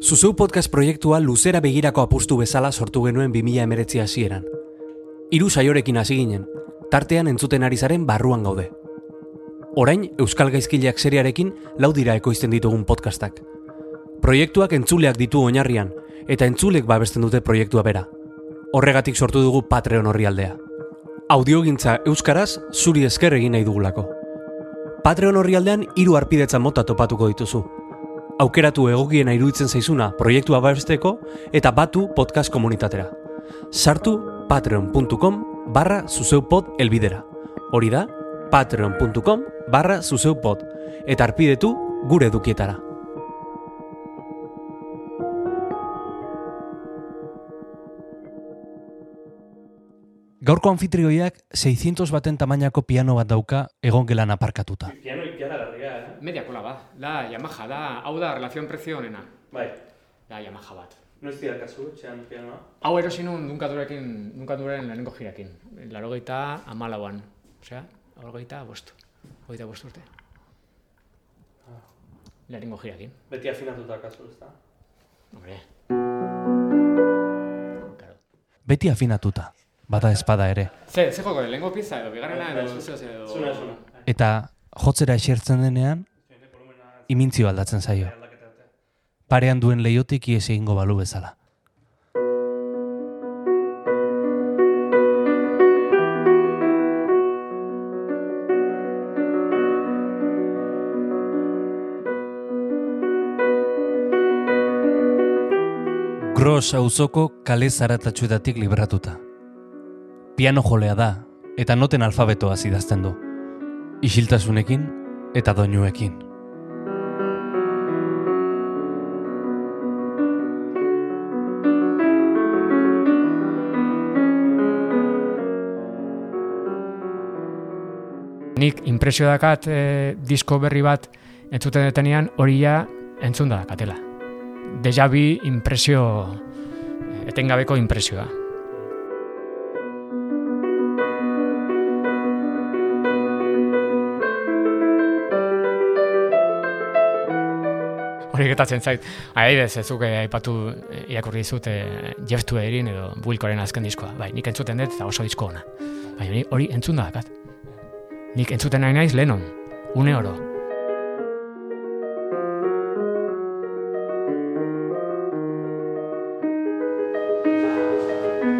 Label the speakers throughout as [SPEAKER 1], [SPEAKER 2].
[SPEAKER 1] Zuzeu podcast proiektua luzera begirako apustu bezala sortu genuen 2000 emeretzi hasieran. Hiru saiorekin hasi ginen, tartean entzuten ari barruan gaude. Orain, Euskal Gaizkileak seriarekin laudira ekoizten ditugun podcastak. Proiektuak entzuleak ditu oinarrian, eta entzulek babesten dute proiektua bera. Horregatik sortu dugu Patreon horri aldea. Audiogintza Euskaraz zuri esker egin nahi dugulako. Patreon horri aldean hiru arpidetza mota topatuko dituzu. Aukeratu egokiena iruditzen zaizuna proiektua babesteko eta batu podcast komunitatera. Sartu patreon.com barra zuzeupod elbidera. Hori da, patreon.com barra zuzeupod. Eta arpidetu gure edukietara. Gaurko anfitrioiak 600 baten tamainako piano bat dauka egon gelan aparkatuta.
[SPEAKER 2] Piano ikaragarria, eh?
[SPEAKER 3] Media kola ba, da Yamaha, da, hau da relazion prezio honena.
[SPEAKER 2] Bai.
[SPEAKER 3] Da Yamaha bat.
[SPEAKER 2] Noiz dira kasu, txean pianoa?
[SPEAKER 3] Hau erosi nun dunkadurekin, dunkaduren lehenengo jirakin. Laro geita amalauan. Osea, hau geita bost. Hogeita bost urte. Lehenengo jirakin.
[SPEAKER 2] Beti afinatuta kasu, ez da?
[SPEAKER 3] Hombre. Claro.
[SPEAKER 1] Beti afinatuta, bada espada ere.
[SPEAKER 3] Ze, ze joko, lehenengo pizza edo, bigarrena edo, zeo,
[SPEAKER 2] Zuna, zuna.
[SPEAKER 1] Eta jotzera esertzen denean, imintzio aldatzen zaio. Parean duen leiotik ies egingo balu bezala. Gros auzoko kale zaratatxuetatik libratuta. Piano jolea da, eta noten alfabetoaz idazten du. Isiltasunekin eta doinuekin.
[SPEAKER 3] Nik impresio dakat e, disko berri bat entzuten detenean hori ja entzun da dakatela. Deja bi impresio, eh, etengabeko impresioa. Hori getatzen zait. Adibidez, ez zuke aipatu eh, irakurri dizut e, Jeff Tweerin edo Wilcoren azken diskoa. Bai, nik entzuten dut eta oso disko ona. Bai, hori, hori entzun da dakat. Nik entzuten nahi naiz Lennon, une oro.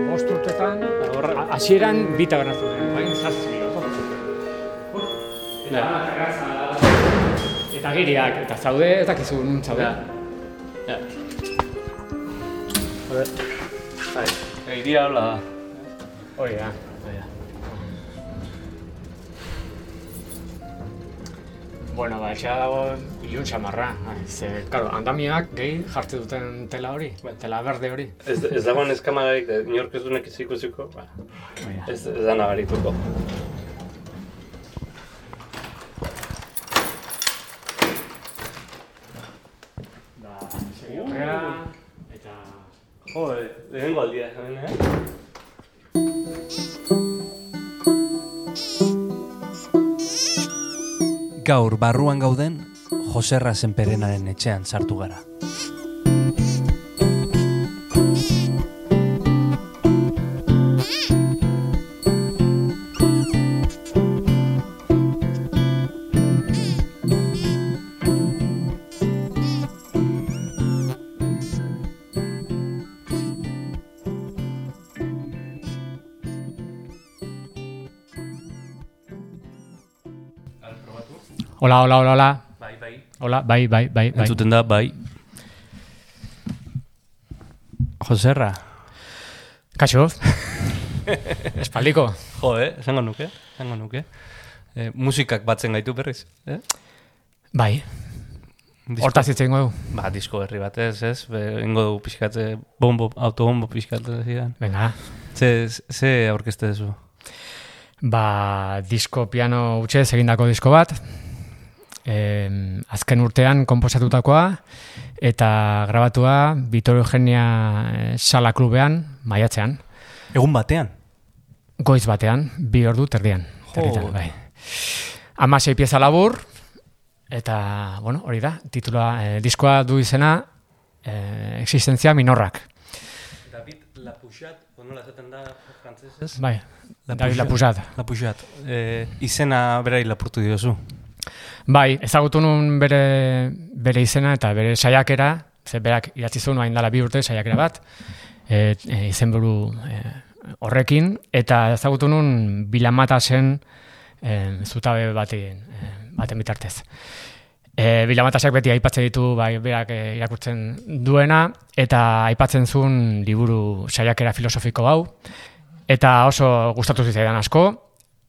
[SPEAKER 3] Bost urtetan, a- hasieran bi taberna zuten, bain zazpi. Eta, eta giriak, eta zaude, ez dakizu nun zaude.
[SPEAKER 2] Ja. Joder. Bai. Iria hola da.
[SPEAKER 3] Hori da. Bueno, ba, etxea dago ilun xamarra. Ze, karo, andamiak gehi jartzen duten tela hori, tela berde hori.
[SPEAKER 2] Ez, ez dagoen eskamagarik, de, inork ez dunek ez ikusiko, ba, ez, ez da nabarituko.
[SPEAKER 1] Barruan gauden, Joserra Senperenaren etxean sartu gara.
[SPEAKER 3] Hola, hola, hola, hola.
[SPEAKER 2] Bai, bai.
[SPEAKER 3] Hola, bai, bai, bai, bai.
[SPEAKER 1] Entzuten da, bai. Joserra.
[SPEAKER 3] Kaixo. Espaldiko.
[SPEAKER 1] Jode, esango nuke, esango nuke. E, musikak batzen gaitu berriz, eh?
[SPEAKER 3] Bai,
[SPEAKER 1] Disko-
[SPEAKER 3] hortaz hitz egingo du.
[SPEAKER 1] Ba, disko berri batez, ez? Be, ingo dugu pixkatze, bombo, autobombo pixkatze zidan.
[SPEAKER 3] Venga,
[SPEAKER 1] Ze, ze aurkezte duzu?
[SPEAKER 3] ba, disko piano utxez egindako disko bat, em, azken urtean komposatutakoa, eta grabatua Vitor Eugenia eh, Sala Klubean, maiatzean,
[SPEAKER 1] Egun batean?
[SPEAKER 3] goiz batean, bi ordu terdian. Territan, bai. Amasei pieza labur, eta, bueno, hori da, titula, e, diskoa du izena, e, existentzia minorrak.
[SPEAKER 1] David Lapujat, nola esaten da frantzesez?
[SPEAKER 3] Bai, David Lapujat.
[SPEAKER 1] Lapujat. E, izena berari lapurtu diozu.
[SPEAKER 3] Bai, ezagutu nun bere, bere izena eta bere saiakera, ze berak idatzi zuen hain dala bi urte saiakera bat, e, e, izenburu e, horrekin, eta ezagutu nun bilamatasen e, zutabe baten, e, baten bitartez. E, bilamatasak beti aipatzen ditu bai, berak e, irakurtzen duena, eta aipatzen zuen liburu saiakera filosofiko hau, eta oso gustatu zitzaidan asko,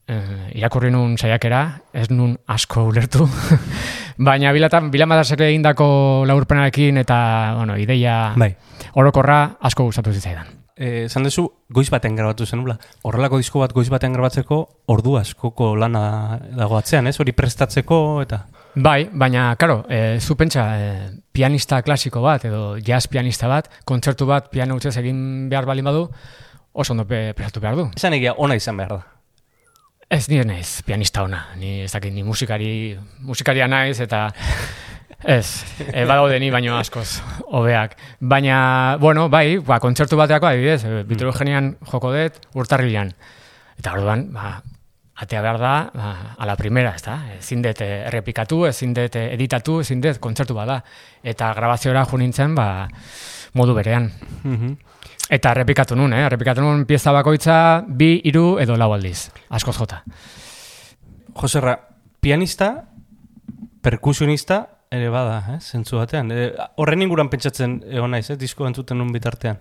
[SPEAKER 3] eh, irakurri nun saiakera, ez nun asko ulertu, baina bilatan, bilamatasek egindako laurpenarekin eta, bueno, ideia
[SPEAKER 1] Bai.
[SPEAKER 3] orokorra asko gustatu zitzaidan.
[SPEAKER 1] Eh, esan dezu, goiz baten grabatu zenula. Horrelako disko bat goiz baten grabatzeko, ordu askoko lana dago atzean, ez? Hori prestatzeko eta...
[SPEAKER 3] Bai, baina, karo, e, zu pentsa, e, pianista klasiko bat, edo jazz pianista bat, kontzertu bat piano utzez egin behar balin badu, oso ondo pe- prestatu behar du.
[SPEAKER 1] Esan egia, ona izan behar da.
[SPEAKER 3] Ez nire naiz pianista ona, ni ez dakit ni musikari, musikaria naiz eta ez, e, badaude ni baino askoz hobeak. Baina, bueno, bai, ba, kontzertu bateako adibidez, e, Bitrogenian joko dut urtarrilan. Eta orduan, ba, atea behar da, ba, a la primera, ez da? Ezin dut eh, errepikatu, ezin dut eh, editatu, ezin dut kontzertu bada. Eta grabaziora jo nintzen, ba, modu berean.
[SPEAKER 1] Mhm.
[SPEAKER 3] Eta errepikatu nun, eh? Errepikatu nun pieza bakoitza bi, hiru edo lau aldiz. Askoz jota.
[SPEAKER 1] Joserra, pianista, perkusionista, ere bada, eh? zentzu batean. E, horren inguran pentsatzen egon naiz, eh? disko entzuten nun bitartean.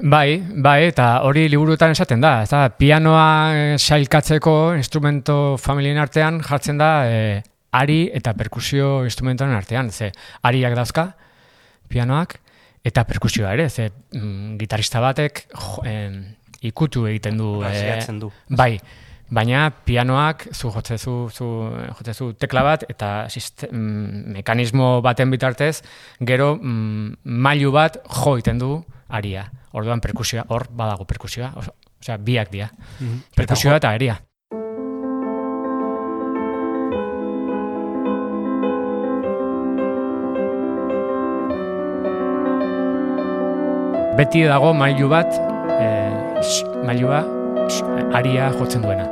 [SPEAKER 3] Bai, bai, eta hori liburuetan esaten da. Ez da, pianoa eh, sailkatzeko instrumento familien artean jartzen da eh, ari eta perkusio instrumentoen artean. Ze, ariak dauzka, pianoak, eta perkusioa ere. Ze, mm, gitarista batek jo, em, ikutu egiten du. eh,
[SPEAKER 1] Rasiatzen du.
[SPEAKER 3] Bai, baina pianoak zu jotzezu, zu, jotzezu tekla bat eta siste, mm, mekanismo baten bitartez, gero mm, mailu bat jo egiten du aria. Orduan perkusioa, hor badago perkusioa, osea, biak dira.
[SPEAKER 1] Mhm.
[SPEAKER 3] Perkusioa eta aria. Beti dago mailu bat, eh, sh- mailua aria jotzen duena.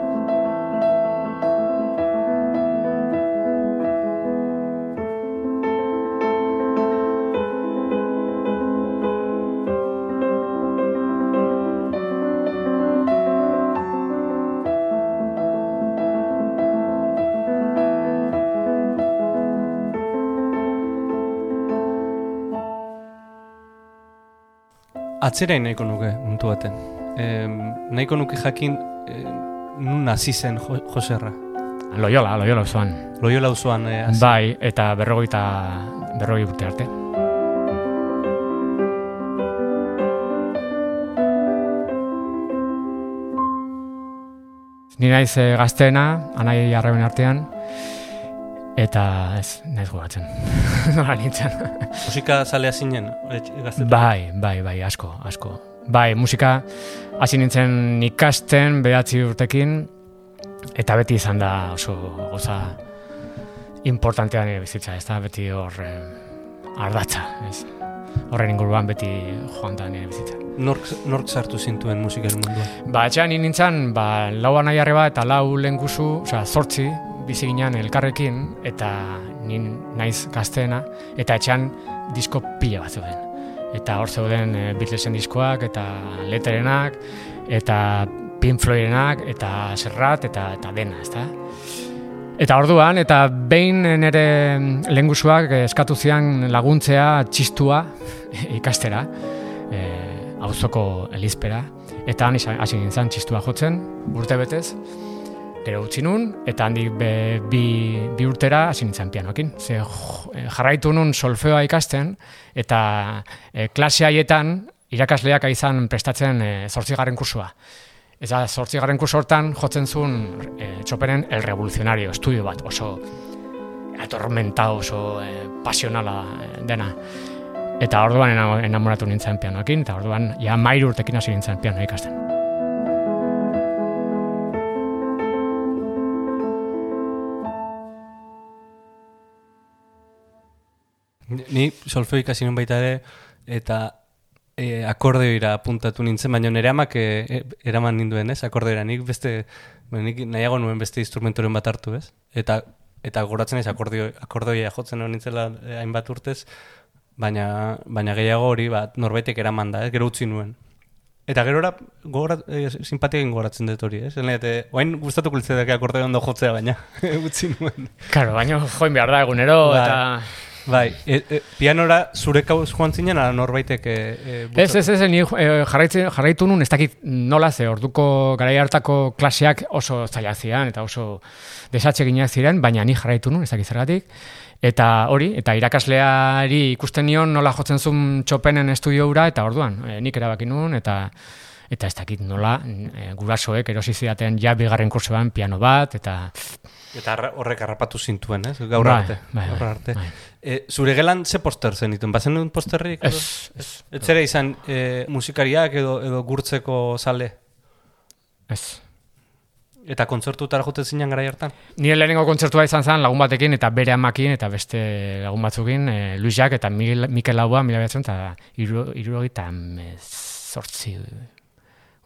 [SPEAKER 1] Atzerain nahiko nuke, muntu baten. E, nahiko nuke jakin, e, nun hasi zen jo, Joserra.
[SPEAKER 3] Loyola, Loyola osoan.
[SPEAKER 1] Loyola auzoan e, hasi.
[SPEAKER 3] Bai, eta berrogeita berrogei urte arte. Ni naiz eh, gazteena, anai arreben artean, eta ez, naiz gogatzen. Nola nintzen.
[SPEAKER 1] Musika zalea zinen, etx- gaztetan.
[SPEAKER 3] Bai, bai, bai, asko, asko. Bai, musika hasi nintzen ikasten behatzi urtekin, eta beti izan da oso goza importantea nire bizitza, ez da beti hor eh, ardatza, ez. Horren inguruan beti joan da nire bizitza.
[SPEAKER 1] Nork, nork sartu zintuen musikaren munduan?
[SPEAKER 3] Ba, etxean ni nintzen, ba, lau anai arreba eta lau lenguzu, osea, zortzi, bizi ginen elkarrekin, eta ni naiz gazteena, eta etxean disko pila bat zeuden. Eta hor zeuden e, Beatlesen diskoak, eta Letterenak, eta Pink Floydenak, eta Serrat, eta, eta dena, ezta? Eta orduan, eta behin nire lengusuak eskatu zian laguntzea txistua ikastera, e, auzoko elizpera, eta han hasi nintzen txistua jotzen, urte betez, gero utzi nun, eta handik be, bi, bi urtera hasi nintzen pianoekin. Ze eh, jarraitu nun solfeoa ikasten, eta e, klase haietan irakasleak izan prestatzen e, zortzigarren kursua. Eta zortzigarren kurso hortan jotzen zuen e, txoperen El Revolucionario, estudio bat, oso atormentado, oso e, pasionala dena. Eta orduan ena- enamoratu nintzen pianoekin, eta orduan ja mairu urtekin hasi nintzen piano ikasten.
[SPEAKER 1] Ni solfeo ikasi nuen baita ere, eta e, akordeoira puntatu nintzen, baina nire amak e, e, eraman ninduen, ez, akordeoira. Nik beste, nik nahiago nuen beste instrumentoren bat hartu, ez? Eta, eta goratzen ez akordeo, akordeoia jotzen hori nintzela e, hainbat urtez, baina, baina gehiago hori bat norbaitek eraman da, ez? Gero utzi nuen. Eta gerora gora, e, simpatiakin goratzen dut hori, ez? Zene, eta, oain gustatuko litzateke akordeo ondo jotzea, baina utzi nuen.
[SPEAKER 3] Claro, baina join behar da egunero,
[SPEAKER 1] Bai.
[SPEAKER 3] eta...
[SPEAKER 1] Bai, e, e, pianora zure kauz joan zinen, ala norbaitek e, e,
[SPEAKER 3] Ez, ez, ez, ni jarraitzen, jarraitu nun, ez dakit nola ze, orduko garai hartako klaseak oso zaila ziren, eta oso desatxe gineak ziren, baina ni jarraitu nun, ez dakit zergatik. Eta hori, eta irakasleari ikusten nion nola jotzen zuen txopenen estudioura, eta orduan, eh, nik erabaki nun, eta eta ez dakit nola, e, gurasoek erosi zidaten ja bigarren kursoan piano bat, eta
[SPEAKER 1] Eta horrek harrapatu zintuen, ez? Gaur
[SPEAKER 3] Bai,
[SPEAKER 1] arte.
[SPEAKER 3] bai,
[SPEAKER 1] gaur
[SPEAKER 3] bai,
[SPEAKER 1] arte.
[SPEAKER 3] bai.
[SPEAKER 1] E, zure gelan ze poster zen dituen? Bazen duen posterrik?
[SPEAKER 3] ez, ez,
[SPEAKER 1] Ez zera izan e, musikariak edo, edo gurtzeko sale?
[SPEAKER 3] ez.
[SPEAKER 1] Eta kontzertutara joten zinen gara hartan?
[SPEAKER 3] Nire lehenengo kontzertua izan zen lagun batekin eta bere amakin eta beste lagun batzukin, e, Luisak eta Mikel Laua, mila behatzen, eta irurogeita sortzi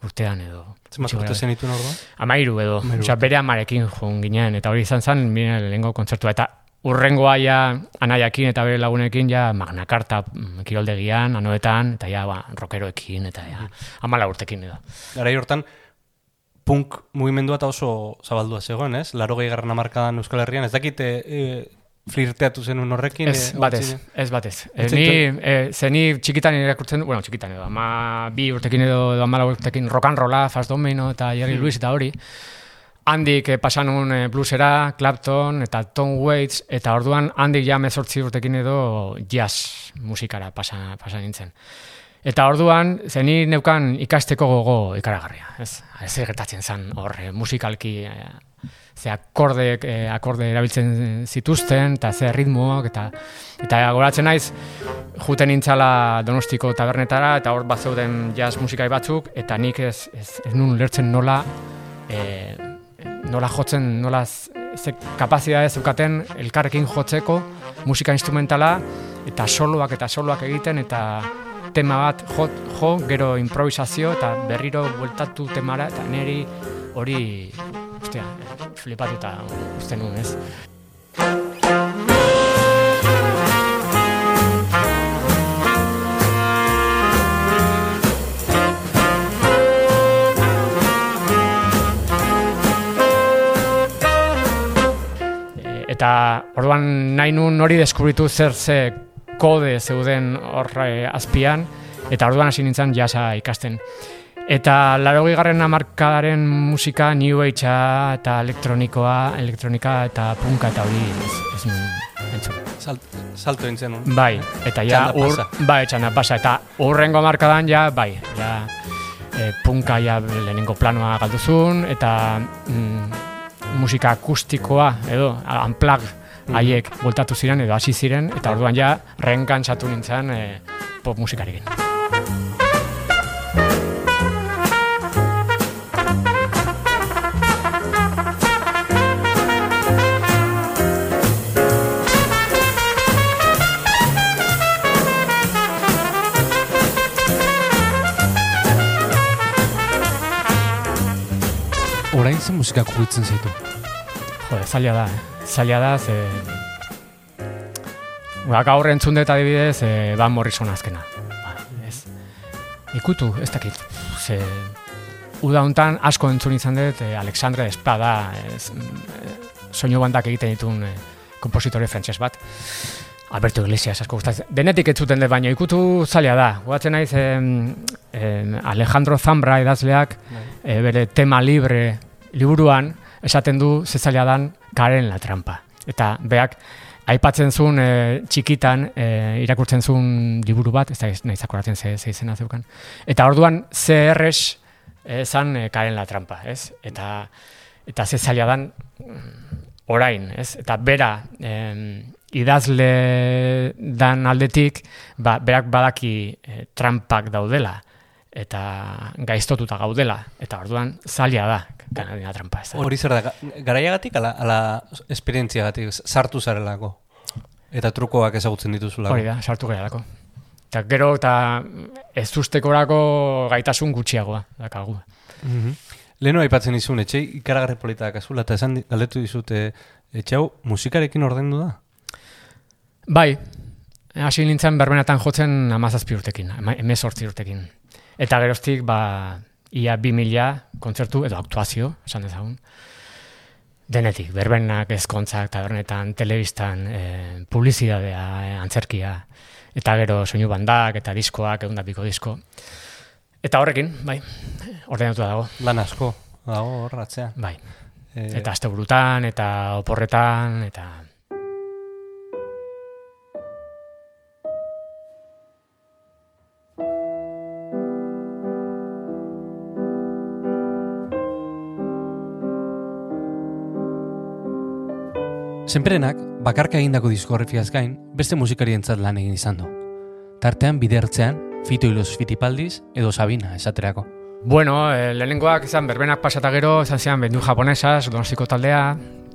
[SPEAKER 3] urtean edo.
[SPEAKER 1] Zenbat urte zen dituen orduan?
[SPEAKER 3] Amairu edo,
[SPEAKER 1] Amairu
[SPEAKER 3] osea, bere amarekin joan ginen, eta hori izan zen, nire lehenengo kontzertua, eta urrengoa ja anaiakin eta bere lagunekin ja magna karta mm, kiroldegian, anoetan, eta ja ba, rockeroekin, eta ja, amala urtekin edo.
[SPEAKER 1] Gara hortan, punk mugimendua eta oso zabaldua zegoen, ez? Laro gehi garran amarkadan Euskal Herrian, ez dakit e, e, flirteatu zenuen horrekin?
[SPEAKER 3] Ez,
[SPEAKER 1] e,
[SPEAKER 3] batez, ez batez. E,
[SPEAKER 1] Ez
[SPEAKER 3] ni, e, ze ni txikitan irakurtzen, bueno, txikitan edo, ama bi urtekin edo, edo ama urtekin rock and rolla, Fast Domino eta Jerry Lewis eta hori. Handik eh, pasan un eh, bluesera, Clapton eta Tom Waits, eta orduan handik ja mezortzi urtekin edo jazz musikara pasa, pasa nintzen. Eta orduan, zeni neukan ikasteko gogo ikaragarria, ez? Ez gertatzen zen hor, eh, musikalki, eh, ze akorde, eh, akorde erabiltzen zituzten, eta ze ritmoak, eta eta goratzen naiz, juten nintzala donostiko tabernetara, eta hor bat zeuden jazz musikai batzuk, eta nik ez, ez, ez nun lertzen nola, eh, nola jotzen, nola ze kapazitatea zeukaten elkarrekin jotzeko musika instrumentala eta soloak eta soloak egiten eta tema bat jo, jo gero improvisazio eta berriro bueltatu temara eta neri hori ostia, flipatuta uste nuen, ez? E, eta orduan nahi nun hori deskubritu zer ze kode zeuden hor eh, azpian, eta orduan hasi nintzen jasa ikasten. Eta larogei garren amarkadaren musika New Agea eta elektronikoa, elektronika eta punka eta hori ez, ez entzun.
[SPEAKER 1] Salt, salto nintzen nuen.
[SPEAKER 3] Bai, eta ja ur, bai, txanda pasa, eta urrengo markadan ja, bai, ja, e, punka ja lehenengo planoa galduzun, eta mm, musika akustikoa, edo, unplug haiek voltatu ziren, edo hasi ziren, eta orduan ja, renkantzatu nintzen e, pop musikarekin.
[SPEAKER 1] Orain zen musikak ugitzen zaitu.
[SPEAKER 3] Jode, zaila da, eh? zaila da, ze... Ba, gaur entzun dut adibidez, e, Van Morrison azkena. Ba, ez. Ikutu, ez dakit, ze... Uda hontan asko entzun izan dut, e, Alexandre Espada, ez, e, soinu bandak egiten ditun e, kompositore frantses bat. Alberto Iglesias asko gustatzen. Denetik ez zuten dut, baina ikutu zaila da. Guatzen naiz em, em, Alejandro Zambra idazleak e, bere tema libre liburuan esaten du ze zaila dan karen la trampa. Eta beak aipatzen zuen e, txikitan e, irakurtzen zuen liburu bat, ez da nahi zakoratzen ze, ze izena zeukan. Eta orduan ze erres esan e, karen la trampa, ez? Eta, eta ze zaila dan mm, orain, ez? Eta bera em, idazle dan aldetik, ba, berak badaki e, trampak daudela eta gaiztotuta gaudela, eta orduan zaila da, kanadina trampa ez da.
[SPEAKER 1] Hori zer da, ga- garaiagatik ala, ala esperientziagatik, sartu zarelako. Eta trukoak ezagutzen dituzula.
[SPEAKER 3] Hori da, sartu gara Eta gero eta ez ustekorako gaitasun gutxiagoa, dakagu.
[SPEAKER 1] Mm -hmm. Leno aipatzen izun, etxe ikaragarri politak azula, eta esan galdetu dizute, etxe hau musikarekin ordendu da?
[SPEAKER 3] Bai, hasi nintzen berbenatan jotzen amazazpi urtekin, emez urtekin. Eta geroztik, ba, ia bi mila kontzertu edo aktuazio, esan dezagun. Denetik, berbenak, ezkontzak, tabernetan, telebistan, e, publizidadea, e, antzerkia, eta gero soinu bandak, eta diskoak, egun biko disko. Eta horrekin, bai, ordenatu dago.
[SPEAKER 1] Lan asko, dago horratzean.
[SPEAKER 3] Bai, e... eta azte burutan, eta oporretan, eta...
[SPEAKER 1] Zenperenak, bakarka egindako diskografiaz gain, beste musikarientzat lan egin izan du. Tartean bidertzean, Fito Ilos Fitipaldiz edo Sabina esaterako.
[SPEAKER 3] Bueno, eh, lehenengoak izan berbenak pasata gero, izan zian bendu japonesas, donostiko taldea,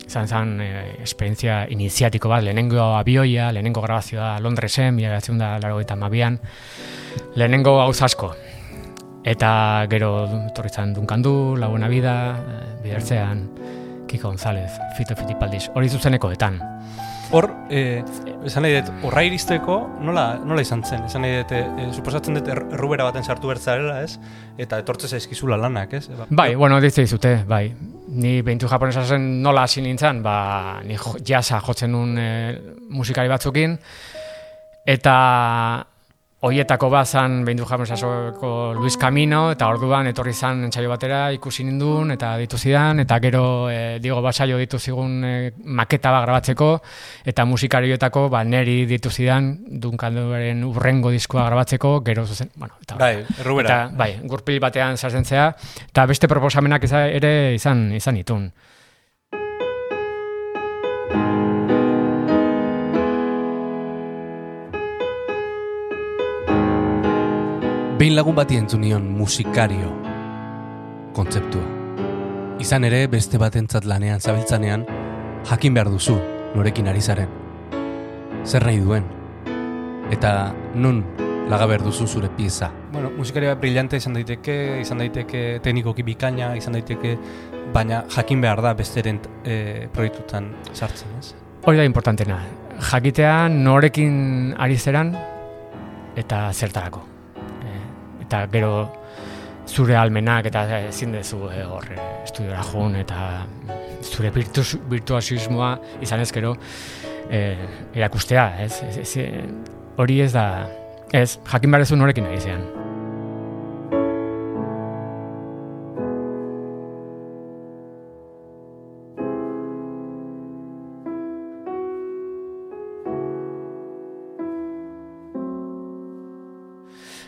[SPEAKER 3] izan zan eh, esperientzia iniziatiko bat, lehenengo abioia, lehenengo grabazioa Londresen, mila gatzen da laro eta mabian, lehenengo gauz asko. Eta gero torrizan dunkandu, laguna vida, eh, bidertzean, Kiko González, Fito Fitipaldiz, hori zuzenekoetan.
[SPEAKER 1] Hor, eh, esan nahi dut, horra iristeko, nola, nola izan zen? Esan nahi dut, eh, suposatzen dut, errubera baten sartu bertzarela, ez? Eta etortze zaizkizula lanak, ez?
[SPEAKER 3] Ba, bai, bueno, ditze dizute, bai. Ni behintu japonesa zen nola hasi nintzen, ba, ni jasa jotzen nun eh, musikari batzukin, eta Oietako bazan behin du Luis Camino, eta orduan etorri zan entzaio batera ikusi nindun, eta ditu zidan, eta gero e, digo basaio ditu zigun e, maketa bat grabatzeko, eta musikarioetako ba, neri ditu zidan dunkanduaren urrengo diskoa grabatzeko, gero zuzen, bueno, eta,
[SPEAKER 1] bai, errubera.
[SPEAKER 3] Eta, bai, gurpil batean sartzen eta beste proposamenak ere izan, izan itun.
[SPEAKER 1] Behin lagun bati entzunion musikario kontzeptua. Izan ere beste batentzat lanean zabiltzanean jakin behar duzu norekin ari zaren. Zer nahi duen? Eta nun laga behar duzu zure pieza. Bueno, musikaria brillante izan daiteke, izan daiteke teknikoki bikaina, izan daiteke, baina jakin behar da besteren e, proiektutan sartzen, ez?
[SPEAKER 3] Hori da importantena. Jakitea norekin ari zeran eta zertarako eta gero zure almenak eta ezin dezu e, hor e, estudiora joan eta zure virtuosismoa izan ez gero e, erakustea, ez? hori ez da, ez, jakin barezu norekin nahi zean.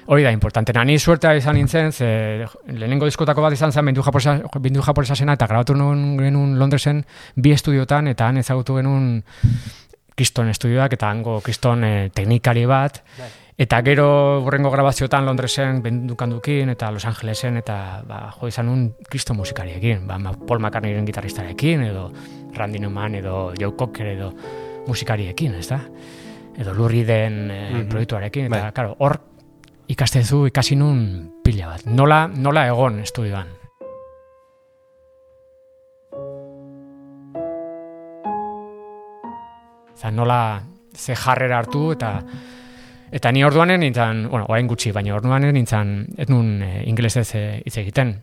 [SPEAKER 3] Hori da, importante. Ni suertea izan nintzen, ze lehenengo diskotako bat izan zen, bindu japonesa zena, eta grabatu nuen genuen Londresen bi estudiotan, eta han ezagutu genuen kriston estudioak, eta hango kriston eh, teknikari bat, bai. eta gero burrengo grabaziotan Londresen bendukandukin, eta Los Angelesen, eta ba, jo izan un kriston musikariekin, ba, Paul McCartneyren gitarristarekin, edo Randy Newman, edo Joe Cocker, edo musikariekin, ez da? Edo lurri den e, mm -hmm. proiektuarekin, eta, bai. karo, hor ikastezu ikasi nun pila bat. Nola, nola egon estudioan? Za nola ze jarrera hartu eta eta ni orduanen nintzen, bueno, orain gutxi, baina orduanen nintzen ez nun e, ingelesez eh, hitz egiten.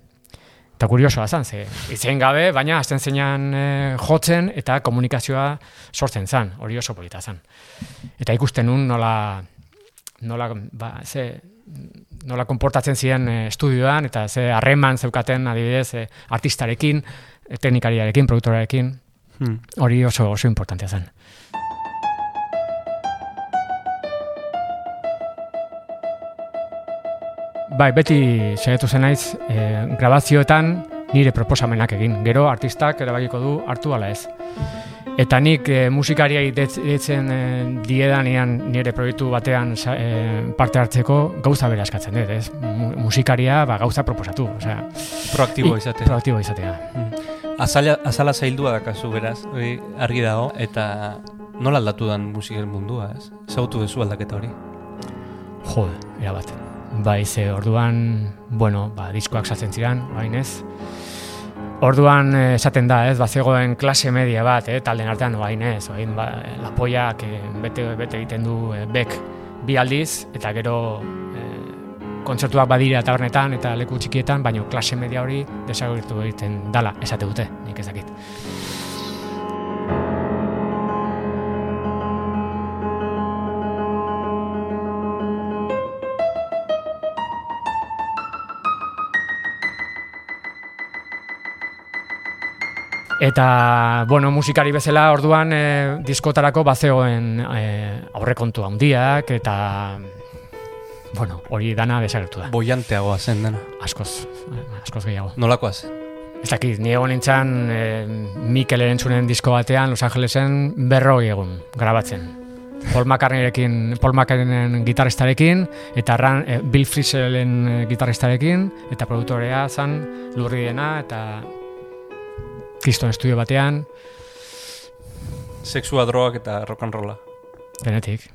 [SPEAKER 3] Eta kuriosoa zan, ze itzen gabe, baina azten zeinan e, jotzen eta komunikazioa sortzen zan, hori oso polita zan. Eta ikusten nun nola, nola, ba, ze, nola konportatzen ziren e, estudioan, eta ze harreman zeukaten adibidez e, artistarekin, e, teknikariarekin, produktorarekin, hmm. hori oso oso importantea zen. Bai, beti saiatu zen naiz, e, grabazioetan nire proposamenak egin. Gero artistak erabakiko du hartu ala ez. Eta nik e, musikariai ditzen e, diedanean nire proiektu batean e, parte hartzeko gauza bera eskatzen dut, ez? Musikaria ba, gauza proposatu, osea...
[SPEAKER 1] Proaktibo izatea.
[SPEAKER 3] Proaktibo izatea.
[SPEAKER 1] Mm. Azala, azala zaildua dakazu beraz, hori argi dago, eta Nola aldatu dan musiken mundua, ez? Zautu duzu aldaketa hori?
[SPEAKER 3] Jode, erabat. Bai, ze orduan, bueno, ba, diskoak saltzen ziren, bain ez. Orduan eh, esaten da, ez, bazegoen klase media bat, eh, talden artean, bain ez, bain, ba, lapoiak eh, bete, bete egiten du eh, bek bi aldiz, eta gero eh, kontzertuak badira tabernetan eta leku txikietan, baina klase media hori desagertu egiten dala, esate dute, nik ezakit. Eta, bueno, musikari bezala orduan e, diskotarako bazegoen e, aurrekontu handiak eta bueno, hori dana desagertu da.
[SPEAKER 1] Boianteagoa zen dena.
[SPEAKER 3] Askoz, askoz gehiago.
[SPEAKER 1] Nolakoa zen?
[SPEAKER 3] Ez dakit, ni egon nintzen e, Mikel erentzunen disko batean Los Angelesen berroi egun grabatzen. Paul McCartneyrekin, Paul McCartneyen gitarristarekin, eta Ran, e, Bill Frisellen e, gitarristarekin, eta produktorea zan lurriena, eta Kriston estudio batean,
[SPEAKER 1] Sexua, drogak eta rock and rolla.
[SPEAKER 3] denetik.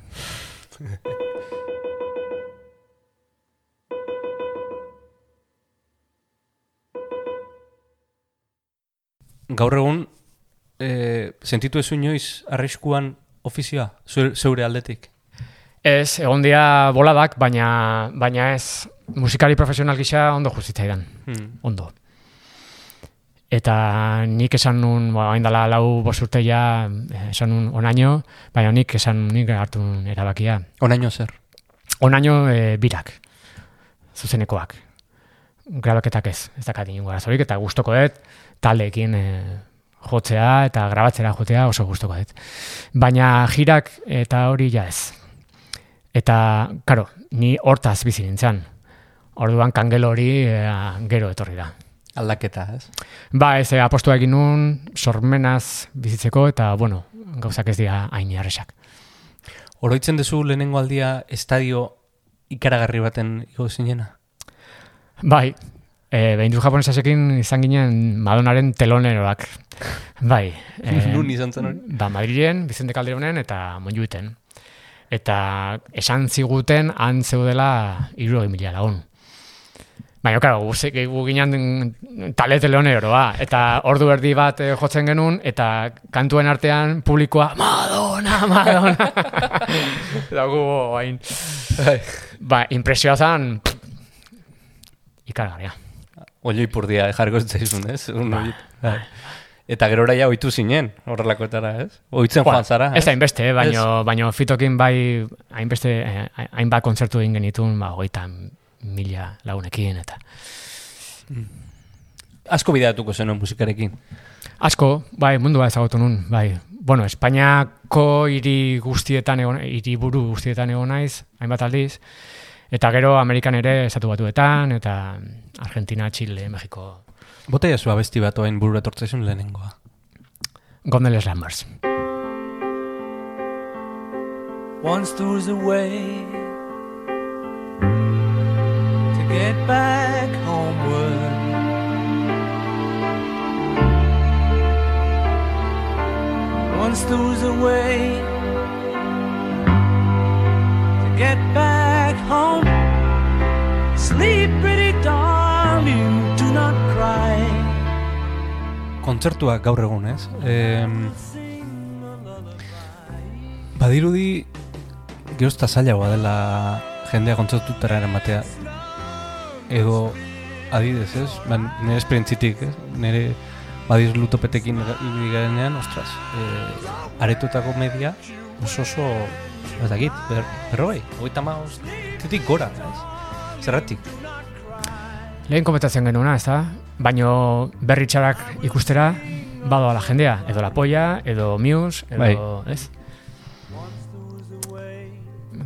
[SPEAKER 1] Gaur egun, e, sentitu ezu inoiz arriskuan ofizioa, zeure, zeure aldetik?
[SPEAKER 3] Ez, egon dira boladak, baina, baina ez musikari profesional gisa ondo justitzaidan,
[SPEAKER 1] Hmm.
[SPEAKER 3] ondo. Eta nik esan nun, ba, hain dela lau bost urte ja, eh, esan nun onaino, baina nik esan nik hartu nun erabakia.
[SPEAKER 1] Onaino zer?
[SPEAKER 3] Onaino e, birak, zuzenekoak. Grabaketak ez, ez dakat inungo arazorik, eta gustoko dut taldeekin e, jotzea eta grabatzera jotea oso gustoko dut. Baina jirak eta hori ja ez. Eta, karo, ni hortaz bizi nintzen. Orduan kangelo hori e, gero etorri da.
[SPEAKER 1] Aldaketa, ez?
[SPEAKER 3] Ba, ez eh, apostua egin nun, sormenaz bizitzeko, eta, bueno, gauzak ez dira hain jarresak.
[SPEAKER 1] Oroitzen duzu lehenengo aldia estadio ikaragarri baten igo zinena?
[SPEAKER 3] Bai, e, behin du japonesasekin izan ginen Madonaren teloneroak. Bai. eh,
[SPEAKER 1] Nun izan zen hori?
[SPEAKER 3] Ba, Madrilen, Bizente Calderonen eta Monjuiten. Eta esan ziguten han zeudela iruro mila lagun. Baina, karo, gu, ze- gu ginen tale teleoneroa. Eta ordu erdi bat eh, jotzen genuen, eta kantuen artean publikoa, Madonna, Madonna. eta gu, hain. Ba, impresioa zen, ikaragarria.
[SPEAKER 1] Oio ipurdia jarriko zaizun, ez? Un hori- bai. Eta gero ja oitu zinen, horrelakoetara, ez? Oitzen
[SPEAKER 3] Bueno,
[SPEAKER 1] joan zara,
[SPEAKER 3] Ez da hainbeste, eh, baino, baino fitokin bai hainbeste, eh, hainbat kontzertu egin genitun, ba, hogeita mila lagunekin, eta
[SPEAKER 1] Asko bideatuko zenuen musikarekin.
[SPEAKER 3] asko, bai, mundua ezagutu nun, bai. Bueno, Espainiako hiri guztietan egon, hiri buru guztietan egon naiz, hainbat aldiz, eta gero Amerikan ere estatu batuetan, eta Argentina, Chile, Mexiko,
[SPEAKER 1] Bota jazu abesti bat oain burura etortzaizun lehenengoa.
[SPEAKER 3] Gondeles Lambers.
[SPEAKER 4] Once there was a way get back homeward. Once there was a way to get back home. Sleep, pretty darling, do not cry.
[SPEAKER 1] Kontzertuak gaur egun, ez? Em, badirudi gerozta zailagoa dela jendea kontzertutara eramatea. Edo adidez, ez? Ba, nire esperientzitik, ez? Nire badiz lutopetekin ibili garenean, ostras, e, aretutako media oso oso, ez dakit, ber, berroi, hogeita maoz, titik gora, ez? Zerratik?
[SPEAKER 3] Lehen komentatzen genuena, ez da? Baino berri txarak ikustera, badoa la jendea, edo la polla, edo Muse, edo, ez?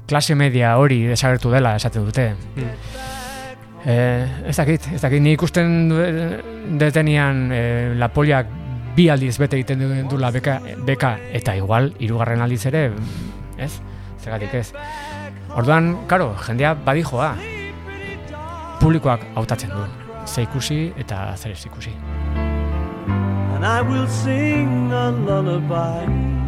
[SPEAKER 3] Klase media hori desagertu dela esaten dute. Eh, ez dakit, ez dakit, ni ikusten detenian eh, la polla bi aldiz bete egiten du- dula beka, beka eta igual hirugarren aldiz ere, ez? Zergatik ez. Orduan, karo, jendea badijoa. Publikoak hautatzen du. Ze ikusi eta zer ez ikusi.
[SPEAKER 4] and I will sing a lullaby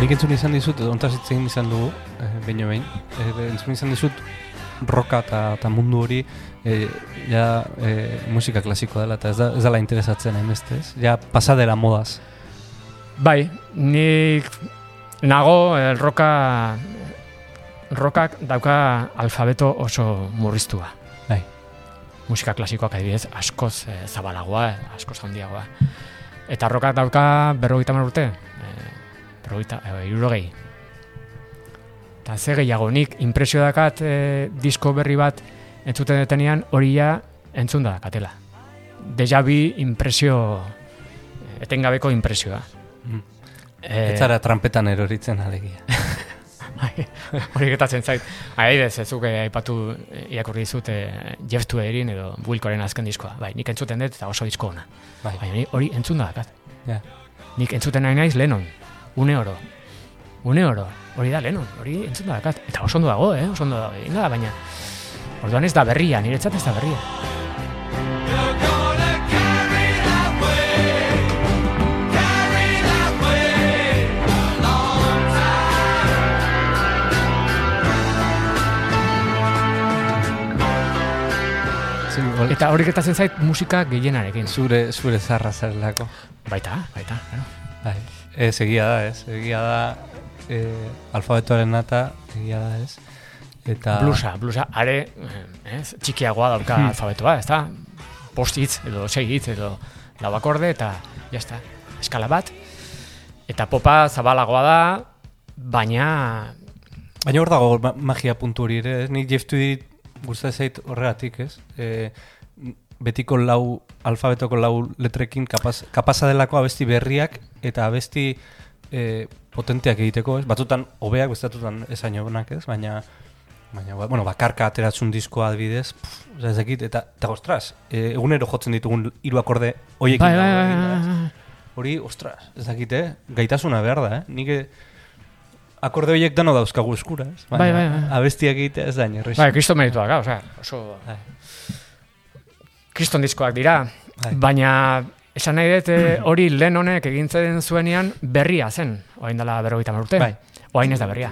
[SPEAKER 1] nik entzun izan dizut, ontaz hitz egin izan dugu, eh, behin behin, eh, entzun izan dizut roka eta, mundu hori eh, ja eh, musika klasikoa dela, eta ez, da, ez dela interesatzen hainbeste, ez? Ja pasadera modaz.
[SPEAKER 3] Bai, nik nago el roka rokak dauka alfabeto oso murriztua.
[SPEAKER 1] Bai.
[SPEAKER 3] Musika klasikoak adibidez askoz eh, zabalagoa, askoz handiagoa. Eta rokak dauka berrogeita urte, eh, berrogeita, eh, irurogei. Eta ze gehiago, nik impresio dakat eh, disko berri bat entzuten detenean hori ja entzun da dakatela. Deja bi impresio, eh, etengabeko impresioa.
[SPEAKER 1] Mm.
[SPEAKER 3] Eh,
[SPEAKER 1] Ez zara trampetan eroritzen alegia.
[SPEAKER 3] Hori getatzen zait. Adibidez, ez zuke aipatu eh, irakurri dizut eh, Jeff Tweerin edo Wilcoren azken diskoa. Bai, nik entzuten dut eta oso disko ona.
[SPEAKER 1] Bai.
[SPEAKER 3] Baina hori entzun da dakat.
[SPEAKER 1] Ja.
[SPEAKER 3] Nik entzuten nahi naiz Lennon. Une oro. Une oro. Hori da Lennon. Hori entzun da dakat. Eta oso ondo dago, eh? Oso ondo dago. Egin da, baina Orduan ez da berria, niretzat ez da berria. Eta hori gertatzen zait musika gehienarekin.
[SPEAKER 1] zure, zure zarra zarelako.
[SPEAKER 3] Baita, baita, claro.
[SPEAKER 1] Bai. Ez, egia da, ez. Egia da, eh, alfabetoaren nata, egia da, ez. Eta...
[SPEAKER 3] Blusa, blusa, are, eh, ez, txikiagoa dauka
[SPEAKER 1] Hmm.
[SPEAKER 3] alfabetoa, ez da? Post hitz, edo sei hitz, edo lau akorde, eta jazta, eskala bat. Eta popa zabalagoa da, baina,
[SPEAKER 1] Baina hor dago ma- magia puntu hori ere, ez? Nik Jeff Tweedy gustatzen zait horregatik, ez? E, betiko lau, alfabetoko lau letrekin kapaz, kapaza delako abesti berriak eta abesti e, potenteak egiteko, ez? Batzutan hobeak, bestatutan esain hobenak, ez? Baina, baina, ba- bueno, bakarka ateratzun diskoa adibidez, pff, oza, ez dakit, eta, eta ostras, e, egunero jotzen ditugun hiru akorde hoiekin
[SPEAKER 3] bai, bai,
[SPEAKER 1] dago
[SPEAKER 3] bai,
[SPEAKER 1] eginda,
[SPEAKER 3] bai,
[SPEAKER 1] ez?
[SPEAKER 3] bai.
[SPEAKER 1] Hori, ostras, ez dakit, eh? Gaitasuna behar da, eh? Nik akorde horiek dano dauzkagu eskura, ez? Baina
[SPEAKER 3] Bai, bai, bai.
[SPEAKER 1] abestiak egitea ez da inerrez.
[SPEAKER 3] Bai, kriston meritua da, osea, oso
[SPEAKER 1] Bai.
[SPEAKER 3] Kriston diskoak dira,
[SPEAKER 1] Bai.
[SPEAKER 3] baina esan nahi dut eh, hori lehen honek egintzen zuenean berria zen, orain dela berrogeita hamar urte.
[SPEAKER 1] Bai.
[SPEAKER 3] Orain ez da berria.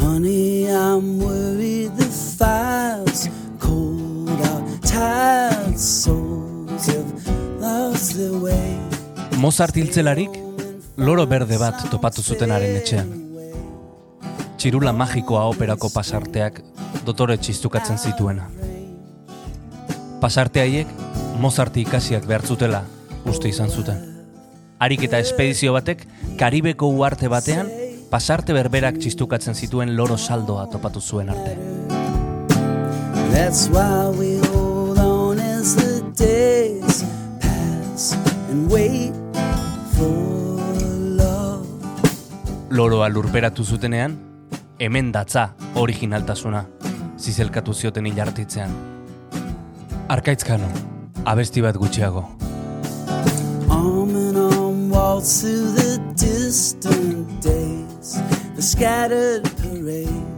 [SPEAKER 4] Honey, I'm worried the fire's cold out. Tired souls have lost their way.
[SPEAKER 1] Mozart hiltzelarik, loro berde bat topatu zutenaren etxean. Txirula magikoa operako pasarteak dotore txistukatzen zituena. Pasarte haiek Mozarti ikasiak behartzutela uste izan zuten. Harik eta espedizio batek Karibeko uarte batean pasarte berberak txistukatzen zituen loro saldoa topatu zuen arte.
[SPEAKER 4] That's why we hold on as the days pass and wait for love.
[SPEAKER 1] Loroa lurperatu zutenean, hemen datza originaltasuna, zizelkatu zioten hilartitzean. Arkaitzkano, abesti bat gutxiago.
[SPEAKER 4] Arm in arm waltz through the distant days, the scattered parades.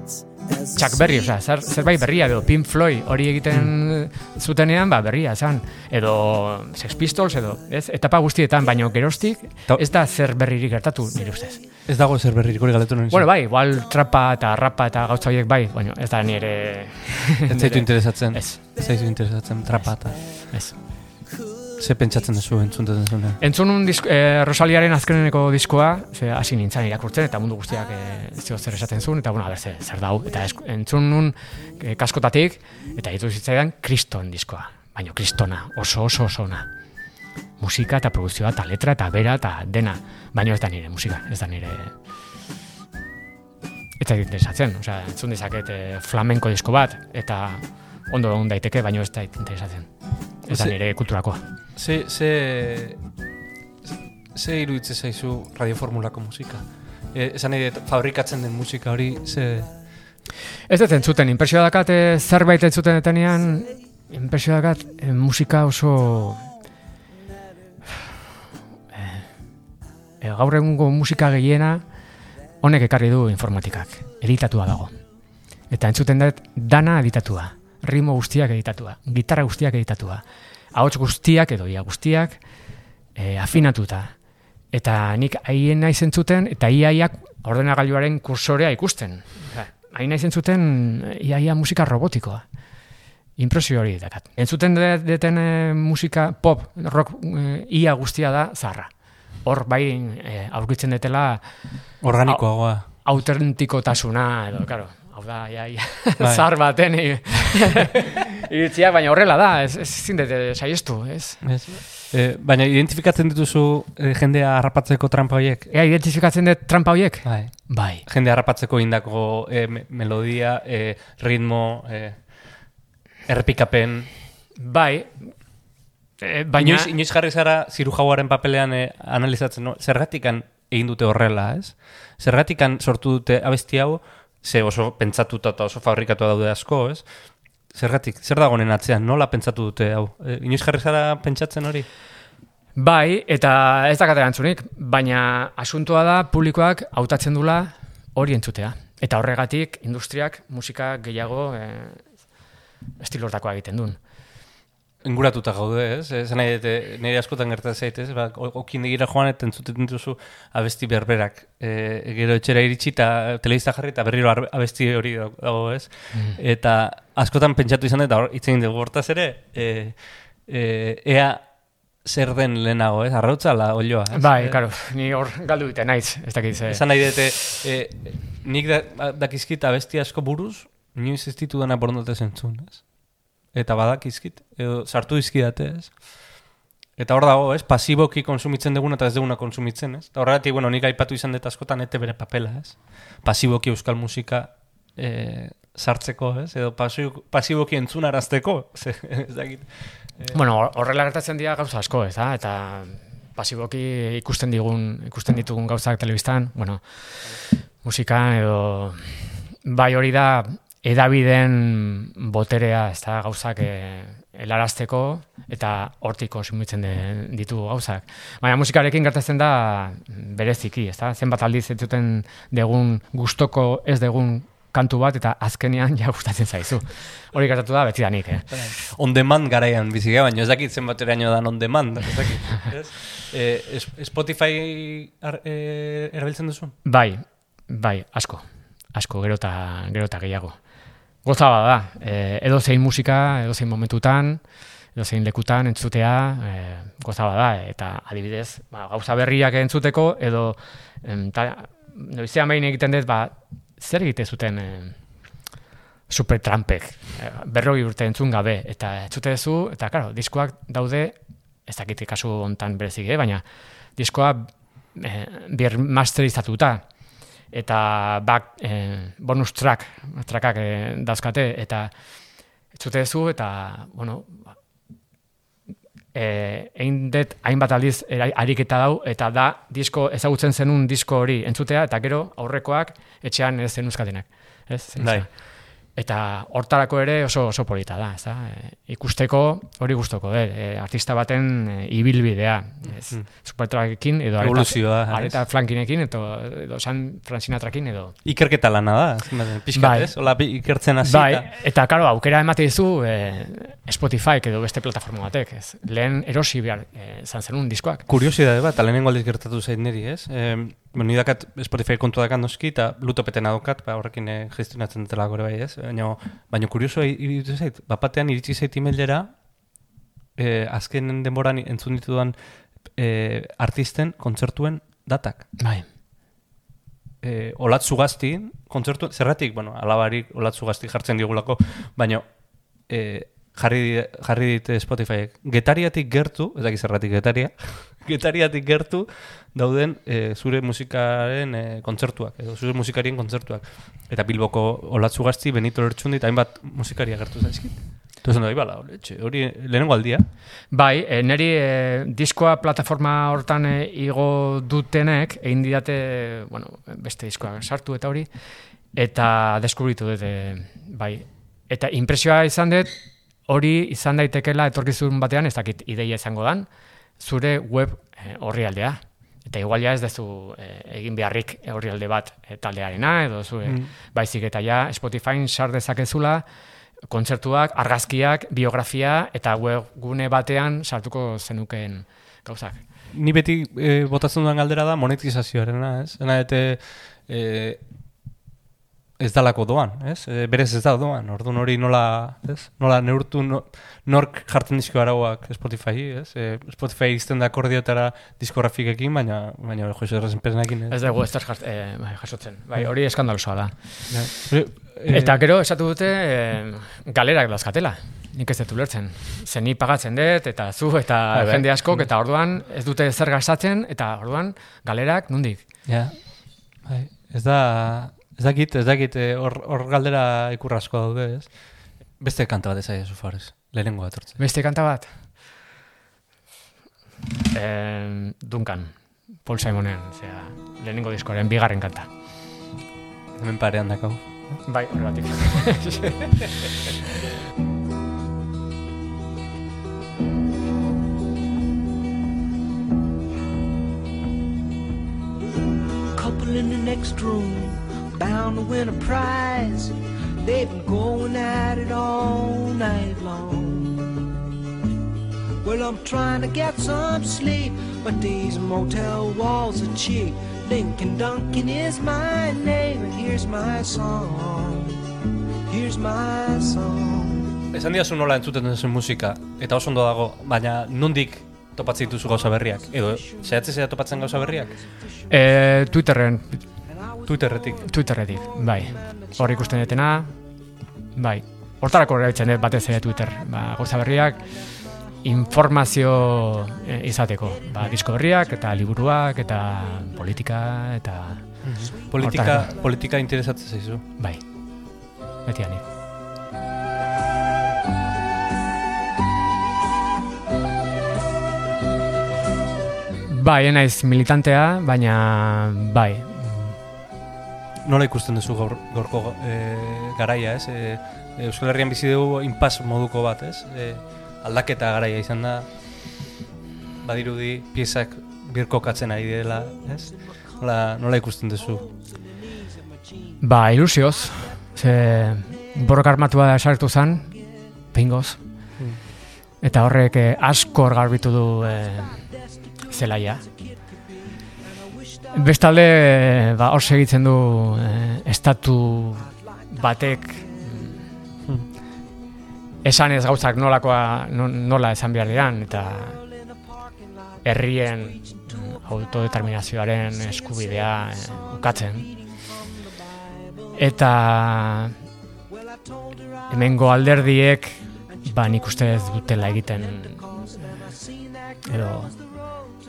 [SPEAKER 3] Chuck Berry, osea, zer, zerbait berria edo Pink Floyd hori egiten zutenean, ba, berria esan, edo Sex Pistols edo, ez, etapa guztietan, baino gerostik, ez da zer berririk gertatu, nire ustez.
[SPEAKER 1] Ez dago zer berririk hori galetu nuen.
[SPEAKER 3] Bueno, bai, igual trapa eta rapa eta gautza horiek bai, baina ez da nire...
[SPEAKER 1] Ez zaitu interesatzen.
[SPEAKER 3] Ez.
[SPEAKER 1] Ez zaitu interesatzen, trapata.
[SPEAKER 3] Ez.
[SPEAKER 1] Ze pentsatzen duzu entzuntatzen zuenean.
[SPEAKER 3] Entzun un disk, eh, Rosaliaren azkeneneko diskoa, ze hasi nintzen irakurtzen, eta mundu guztiak eh, zio zer esaten zuen, eta bueno, a ber, zer, zer dau, eta esk, entzun nun eh, kaskotatik, eta ditu zitzaidan kriston diskoa, baina kristona, oso oso oso ona. Musika eta produzioa, eta letra, eta bera, eta dena, baina ez da nire musika, ez da nire... Ez da interesatzen, osea, entzun dezaket eh, flamenko disko bat, eta ondo egon daiteke, baina ez da interesatzen. Ez da
[SPEAKER 1] Ze-
[SPEAKER 3] nire kulturakoa.
[SPEAKER 1] Ze, ze, ze iruditze zaizu radioformulako musika? E, esan nahi fabrikatzen den musika hori, ze...
[SPEAKER 3] Ez dut entzuten, impresioa dakat eh, zerbait entzuten etenean, impresioa dakat eh, musika oso... Eh, gaur egungo musika gehiena honek ekarri du informatikak, editatua dago. Eta entzuten dut dana editatua, ritmo guztiak editatua, gitarra guztiak editatua, ahots guztiak edo ia guztiak e, afinatuta. Eta nik haien nahi zentzuten, eta iaiak ordenagailuaren kursorea ikusten. Hain nahi zentzuten iaia musika robotikoa. Impresio hori dakat. Entzuten de- deten e, musika pop, rock e, ia guztia da zarra. Hor bai e, aurkitzen detela
[SPEAKER 1] Organikoagoa.
[SPEAKER 3] autentikotasuna edo, claro, hau da, ja, ja,
[SPEAKER 1] Bai.
[SPEAKER 3] zar baten i- iritzia, baina horrela da, ez, ez zindete saiestu, ez?
[SPEAKER 1] Ez. Eh, baina identifikatzen dituzu eh, jendea harrapatzeko trampa horiek?
[SPEAKER 3] Ea, identifikatzen dut trampa horiek?
[SPEAKER 1] Bai.
[SPEAKER 3] Bai.
[SPEAKER 1] Jende harrapatzeko indako eh, me- melodia, eh, ritmo, eh, errepikapen.
[SPEAKER 3] Bai, e, baina...
[SPEAKER 1] Inoiz, inoiz jarri zara ziru jauaren papelean eh, analizatzen, no? zergatikan egin dute horrela, ez? Zergatikan sortu dute abesti hau, ze oso pentsatuta eta oso fabrikatua daude asko, ez? Zergatik, zer dagoen atzean, nola pentsatu dute hau? E, inoiz jarri zara pentsatzen hori?
[SPEAKER 3] Bai, eta ez dakate erantzunik, baina asuntoa da publikoak hautatzen dula hori entzutea. Eta horregatik industriak musika gehiago e, estilortakoa egiten duen.
[SPEAKER 1] Enguratuta gaude, ez? Ez nahi dute, nire askotan gertatzen zait, ez? Ba, okin egira joan eta entzuten dituzu abesti berberak. E, gero etxera iritsi eta telebista jarri eta berriro abesti hori dago, ez? Eta askotan pentsatu izan dut, eta hitz egin dugu hortaz ere, e, e, ea zer den lehenago, ez? Arrautza la olioa, ez?
[SPEAKER 3] Bai,
[SPEAKER 1] E,
[SPEAKER 3] karo, ni hor galdu dute naiz, ez dakit ze.
[SPEAKER 1] Esan nahi dute, e, nik da, dakizkit abesti asko buruz, inoiz ez ditu dena borondatez entzun, ez? Eta badakizkit, edo sartu dizkidate, ez? Eta hor dago, ez? Pasiboki konsumitzen duguna eta ez duguna konsumitzen, ez? Eta horregatik, bueno, nik aipatu izan dut askotan ete bere papela, ez? Pasiboki euskal musika e, sartzeko, ez? Edo pasi- pasiboki entzunarazteko, ez dakit.
[SPEAKER 3] Bueno, hor- horrela gertatzen dira gauza asko, ez da? Eta pasiboki ikusten digun, ikusten ditugun gauzak telebistan, bueno, musika edo bai hori da edabideen boterea, ez da, gauzak eh, helarazteko eta hortik konsumitzen ditu gauzak. Baina musikarekin gertatzen da bereziki, ez da? Zenbat aldiz entzuten degun gustoko ez degun kantu bat eta azkenean ja gustatzen zaizu. Hori gertatu da beti danik, eh?
[SPEAKER 1] On demand garaian bizi gara, baina ez dakit zenbateraino dan on demand, ez dakit. ez? E, es- Spotify ar, e, erabiltzen duzu?
[SPEAKER 3] Bai, bai, asko. Asko, gero eta gero eta gehiago. Goza da, e, edo zein musika, edo zein momentutan, edo zein lekutan entzutea, e, goza da, eta adibidez, ba, gauza berriak entzuteko, edo em, ta, noizean behin egiten dut, ba, zer egite zuten e, supertrampek, e, berroi urte entzun gabe, eta entzute duzu, eta karo, diskoak daude, ez dakit kasu hontan berezik, eh, baina diskoa e, bir masterizatuta, eta bak, eh, bonus track, trackak eh, dauzkate, eta entzute duzu, eta, bueno, eh, egin dut hainbat aldiz ariketa dau, eta da disko ezagutzen zenun disko hori entzutea, eta gero aurrekoak etxean ez zenuzkatenak. Ez, zenuzka. Eta hortarako ere oso oso polita da, ez da? E, ikusteko hori gustoko, eh? e, artista baten e, ibilbidea, ez,
[SPEAKER 1] Mm.
[SPEAKER 3] supertrackekin edo
[SPEAKER 1] Evoluzioa,
[SPEAKER 3] areta flankinekin edo, edo San Francinatrakin edo.
[SPEAKER 1] Ikerketa lana da, pixkat,
[SPEAKER 3] Bai.
[SPEAKER 1] ez? Ola, ikertzen hasi.
[SPEAKER 3] Bai,
[SPEAKER 1] eta-
[SPEAKER 3] karo, aukera emate dizu e, Spotify edo beste plataforma batek, ez? Lehen erosi behar e, zan zenun diskoak.
[SPEAKER 1] Kuriosidade bat, lehenengo aldiz gertatu zait niri, ez? E, bueno, ni dakat Spotify kontu dakat noski, eta lutopetena daukat, ba, horrekin eh, gestionatzen dutela gore bai, ez? Baina, baina kurioso iruditu zait, bapatean iritsi zait emailera, eh, azken denboran entzun ditudan eh, artisten kontzertuen datak.
[SPEAKER 3] Bai.
[SPEAKER 1] eh, olatzu gazti, kontzertu, zerratik, bueno, alabarik olatzu gazti jartzen digulako, baina eh, jarri, jarri dit Spotifyek. Getariatik gertu, ez dakit zerratik getaria, getariatik gertu dauden eh, zure musikaren eh, kontzertuak, edo zure musikarien kontzertuak. Eta Bilboko olatzu gazti, Benito Lertxundi, hainbat musikaria gertu zaizkit. Entonces, no, ibala, etxe, hori lehenengo aldia.
[SPEAKER 3] Bai, e, neri e, diskoa plataforma hortan e, igo dutenek, egin didate, bueno, beste diskoa sartu eta hori, eta deskubritu dut, e, bai. Eta impresioa izan dut, hori izan daitekela etorkizun batean, ez dakit ideia izango dan, zure web e, orrialdea. Eta igual ja ez dezu e, egin beharrik orrialde bat e, taldearena, edo zure,
[SPEAKER 1] Mm.
[SPEAKER 3] baizik eta ja Spotify sar dezakezula, kontzertuak, argazkiak, biografia eta webgune batean sartuko zenukeen gauzak.
[SPEAKER 1] ni beti e, botatzen dudan galdera da monetizazioarena, ez? Ena, ete, e, ez dalako doan, ez? E, berez ez da doan, orduan hori nola, ez? Nola neurtu no, nork jartzen dizko arauak Spotify, ez? E, Spotify izten da akordiotara diskografikekin, baina, baina Jose Errezen pesenekin, ez?
[SPEAKER 3] Ez dugu ez jart, e, bai, jasotzen. Bai, hori eskandalosoa da.
[SPEAKER 1] Ja. E,
[SPEAKER 3] Eta gero esatu dute e, galerak dazkatela. Nik ez dut ulertzen. Zen ni pagatzen dut, eta zu, eta
[SPEAKER 1] Bai, bai.
[SPEAKER 3] jende askok, eta orduan ez dute zer gastatzen, eta orduan galerak nondik.
[SPEAKER 1] Ja. Bai, ez da, ez dakit, ez dakit, eh, hor, hor galdera ikurrasko daude, ez? Beste kanta bat ezaia, Sufares. Lehenengo bat hortzen.
[SPEAKER 3] Beste kanta bat? E, Duncan, Paul Simonen, zera, lehenengo diskoaren bigarren kanta.
[SPEAKER 1] Hemen parean dakau.
[SPEAKER 3] Bai, horregatik.
[SPEAKER 5] couple in the next room, bound to win a prize. They've been going at it all night long. Well, I'm trying to get some sleep, but these motel walls are cheap. Lincoln Duncan is my name, and here's my song. Here's my song.
[SPEAKER 1] Esan diazu nola entzuten duzu musika, eta oso ondo dago, baina nondik topatzen dituzu gauza berriak? Edo, zehatze zera topatzen gauza berriak?
[SPEAKER 3] e, Twitterren,
[SPEAKER 1] Twitterretik.
[SPEAKER 3] Twitterretik, bai. Hor ikusten detena, bai. Hortarako erabiltzen dut batez ere Twitter. Ba, gauza berriak, informazio eh, izateko. Ba, disko berriak, eta liburuak, eta politika, eta...
[SPEAKER 1] Politika,
[SPEAKER 3] Hortarako.
[SPEAKER 1] politika interesatzen zaizu.
[SPEAKER 3] Bai. Beti hanik. Bai, naiz militantea, baina bai.
[SPEAKER 1] Nola ikusten duzu gaur, gaurko e, garaia, ez? E, Euskal Herrian bizi dugu inpas moduko bat, ez? E, aldaketa garaia izan da, badirudi piezak birkokatzen ari dela, ez? Nola, nola ikusten duzu?
[SPEAKER 3] Ba, ilusioz. Ze borroka armatua sartu zen, pingoz. Eta horrek eh, asko garbitu du eh, zelaia. Bestalde, ba, hor segitzen du eh, estatu batek mm, esan ez gauzak nolakoa, no- nola esan behar diran, eta herrien autodeterminazioaren eskubidea eh, ukatzen. Eta hemengo alderdiek ba nik uste ez dutela egiten edo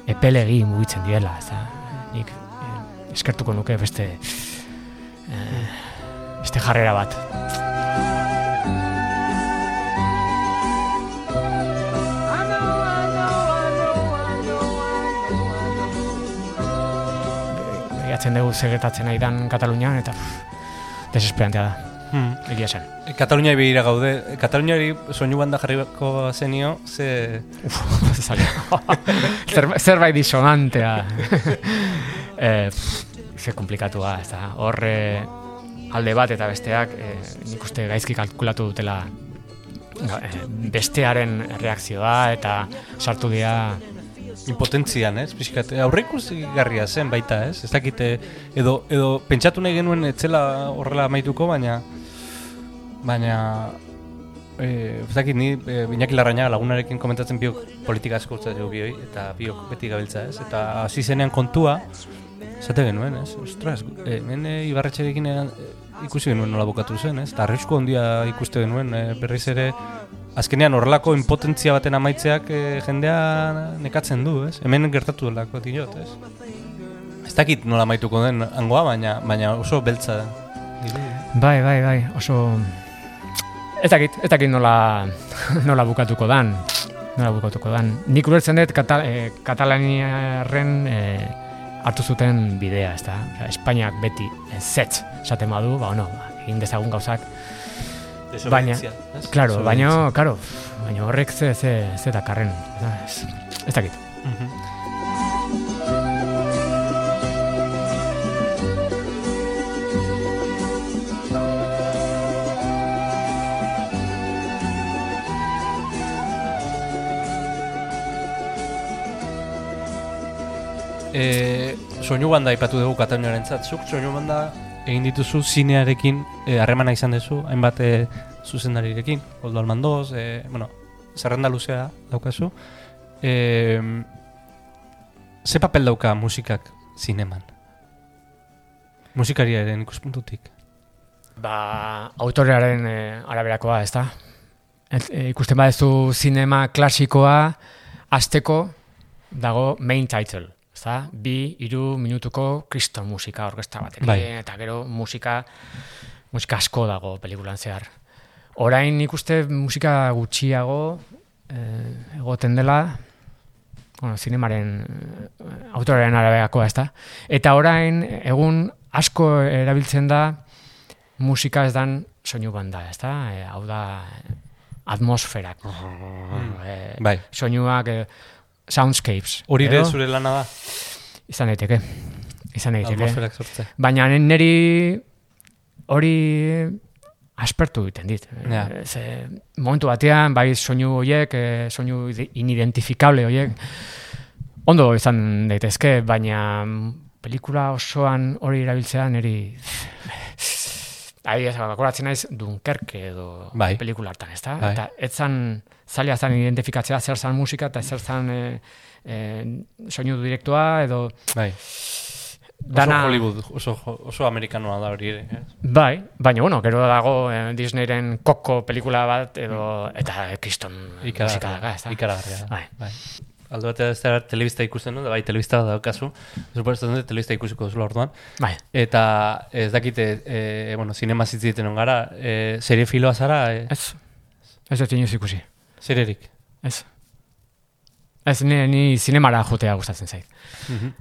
[SPEAKER 3] epelegi mugitzen diela, ez da. Nik eh, eskertuko nuke beste eh, beste jarrera bat. Begiatzen dugu segretatzen nahi dan Katalunian eta pff, desesperantea da.
[SPEAKER 1] Hmm.
[SPEAKER 3] Egia zen.
[SPEAKER 1] Kataluniai begira gaude. Kataluniari soinu banda jarriko zenio, ze...
[SPEAKER 3] Zaila. Zer, zerbait disonantea. eh, ze komplikatua, ez da. Hor eh, alde bat eta besteak eh, nik uste gaizki kalkulatu dutela eh, bestearen reakzioa eta sartu dira
[SPEAKER 1] impotentzian, ez? Pixkat, aurreikusi garria zen baita, ez? Ez dakite, edo, edo pentsatu nahi genuen etzela horrela amaituko, baina baina eh, ez dakit ni e, Iñaki Larrañaga lagunarekin komentatzen biok politika asko utzatu bioi eta biok beti gabiltza, ez? Eta hasi zenean kontua Zate genuen, ez? Ostras, e, hemen e, Ibarretxerekin e, ikusi genuen nola bukatu zen, ez? Eta arrisku handia ikuste genuen, e, berriz ere azkenean horrelako impotentzia baten amaitzeak e, jendea nekatzen du, ez? Hemen gertatu delako diot, ez? Ez dakit nola amaituko den hangoa, baina, baina oso beltza da.
[SPEAKER 3] Bai, bai, bai, oso... Ez dakit, ez dakit nola, nola bukatuko dan. Nola bukatuko dan. Nik ulertzen dut Katal eh, Katalaniaren eh, hartu zuten bidea, ez da. Espainiak beti zetz esaten badu, ba, ono, ba, egin dezagun gauzak. Baina? Claro, baina, claro, baina horrek ze, ze, ze dakarren. Ez, ez dakit.
[SPEAKER 1] Mhm. E, soinu banda ipatu dugu Kataluniaren zuk soinu banda egin dituzu zinearekin e, harremana izan duzu, hainbat e, zuzendarirekin, Koldo Almandoz, e, bueno, zerrenda luzea daukazu. E, ze papel dauka musikak zineman? Musikariaren ikuspuntutik.
[SPEAKER 3] Ba, autorearen e, araberakoa, ez da? Et, e, ikusten badezu zinema klasikoa, azteko dago main title. Ez da? Bi, iru minutuko kriston musika orkestra batekin.
[SPEAKER 1] Bai.
[SPEAKER 3] Eta gero musika, musika asko dago pelikulan zehar. Orain ikuste musika gutxiago eh, egoten dela, bueno, zinemaren eh, autorearen araberakoa, ez da? Eta orain, egun asko erabiltzen da musika ez dan soinu banda, ez da? E, hau da atmosferak. E,
[SPEAKER 1] Bai.
[SPEAKER 3] Soinuak, e, soundscapes.
[SPEAKER 1] Hori ere zure lana da,
[SPEAKER 3] Izan daiteke. Izan daiteke. Baina niri hori aspertu egiten dit.
[SPEAKER 1] Ja.
[SPEAKER 3] E, Ze, momentu batean, bai soinu horiek, e, soinu ide- inidentifikable horiek, ondo izan daitezke, baina pelikula osoan hori erabiltzea niri Ahi, ez, bakoratzen naiz Dunkerke edo
[SPEAKER 1] Bai.
[SPEAKER 3] pelikula hartan, ez?
[SPEAKER 1] Bai.
[SPEAKER 3] Eta ez zan, zaila zan identifikatzea zer zan musika eta zer zan e, e, soinu direktoa edo
[SPEAKER 1] Bai.
[SPEAKER 3] dana...
[SPEAKER 1] Oso Hollywood, oso, oso amerikanoa da hori ere. eh?
[SPEAKER 3] Bai, baina bueno, gero dago eh, Disneyren koko pelikula bat edo eta kriston musika daga, ez da?
[SPEAKER 1] Ikaragarria. da.
[SPEAKER 3] Bai.
[SPEAKER 1] Bai. Aldo batea ez da telebista ikusten du, da bai telebista daukazu. Suposatzen dut telebista ikusiko duzula orduan.
[SPEAKER 3] Bai.
[SPEAKER 1] Eta ez dakite, e, bueno, zinema zitziten on gara, e, serie filoa zara, e,
[SPEAKER 3] Ez, ez dut inoiz ikusi,
[SPEAKER 1] sererik.
[SPEAKER 3] ez. Ez, ni, ni zinemara jotea gustatzen zait.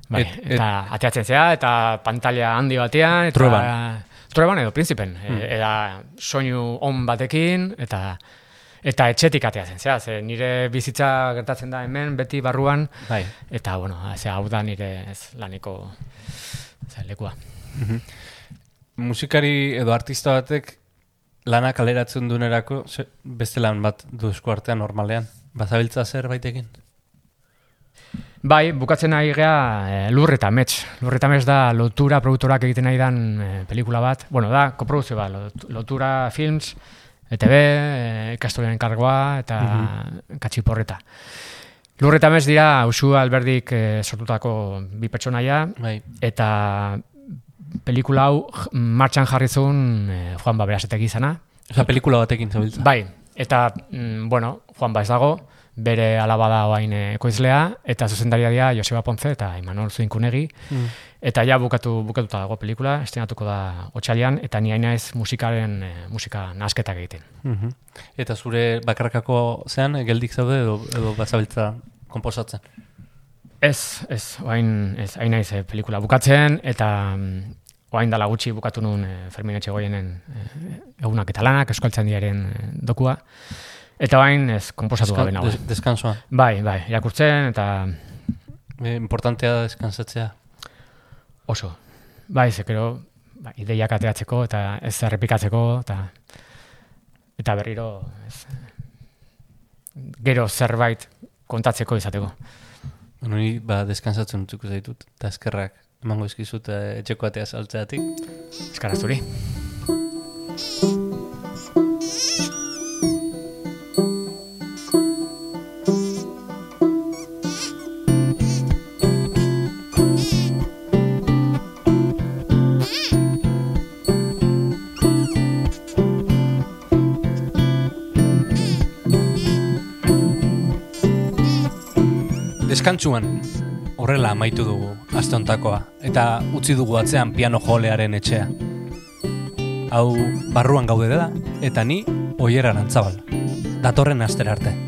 [SPEAKER 3] Bai,
[SPEAKER 1] Et- et-
[SPEAKER 3] eta ateatzen zea, eta pantalla handi batean, eta...
[SPEAKER 1] Trueban.
[SPEAKER 3] Trueban edo Principen, mm. eta soinu on batekin, eta eta etxetik ateatzen zea, ze nire bizitza gertatzen da hemen, beti barruan,
[SPEAKER 1] Bai.
[SPEAKER 3] eta, bueno, ze hau da nire ez, laneko ze, lekua.
[SPEAKER 1] Musikari edo artista batek lana kaleratzen dunerako ze, beste lan bat du artean normalean. Bazabiltza zer baitekin?
[SPEAKER 3] Bai, bukatzen ari gea e, lur eta mets. Lur eta mets da lotura produktorak egiten nahi dan e, pelikula bat. Bueno, da, koproduzio bat, lot- lotura films, ETB, e, ikastolen kargoa eta katxiporreta. Lur eta mets dira Usu Alberdik e, sortutako bi pertsonaia
[SPEAKER 1] Bai.
[SPEAKER 3] eta pelikula hau martxan jarri zuen e, Juan Baberasetek izana.
[SPEAKER 1] Osa, pelikula batekin zabiltza.
[SPEAKER 3] Bai, eta, mm, bueno, Juan Ba ez dago, bere alaba da oain eh, ekoizlea, eta zuzendaria dira Joseba Ponce eta Imanol Zuinkunegi,
[SPEAKER 1] Mm.
[SPEAKER 3] eta ja bukatu, bukatuta dago pelikula, estrenatuko da otxalian, eta ni haina ez musikaren, eh, musika nasketak egiten.
[SPEAKER 1] Mhm. Eta zure bakarkako zean, geldik zaude edo, edo bazabiltza komposatzen?
[SPEAKER 3] Ez, ez, oain, ez, hain naiz eh, pelikula bukatzen, eta mm, oain dala gutxi bukatu nun eh, Fermin Etxegoienen eh, egunak eta lanak, eskoltzen diaren eh, dokua, eta oain ez, komposatu gabe nago.
[SPEAKER 1] des, deskansoan.
[SPEAKER 3] Bai, bai, irakurtzen, eta
[SPEAKER 1] E, importantea da deskansatzea.
[SPEAKER 3] Oso. Bai, zekero, ba, ideiak ateatzeko eta ez errepikatzeko eta eta berriro ez, gero zerbait kontatzeko izateko.
[SPEAKER 1] Bueno, ba, deskansatzen utzuko zaitut, eta eskerrak emango izkizut eh, etxeko atea saltzeatik.
[SPEAKER 3] Eskaraz
[SPEAKER 1] Deskantsuan, horrela amaitu dugu aste hontakoa eta utzi dugu atzean piano jolearen etxea. Hau barruan gaude da eta ni oiera antzabal. Datorren astera arte.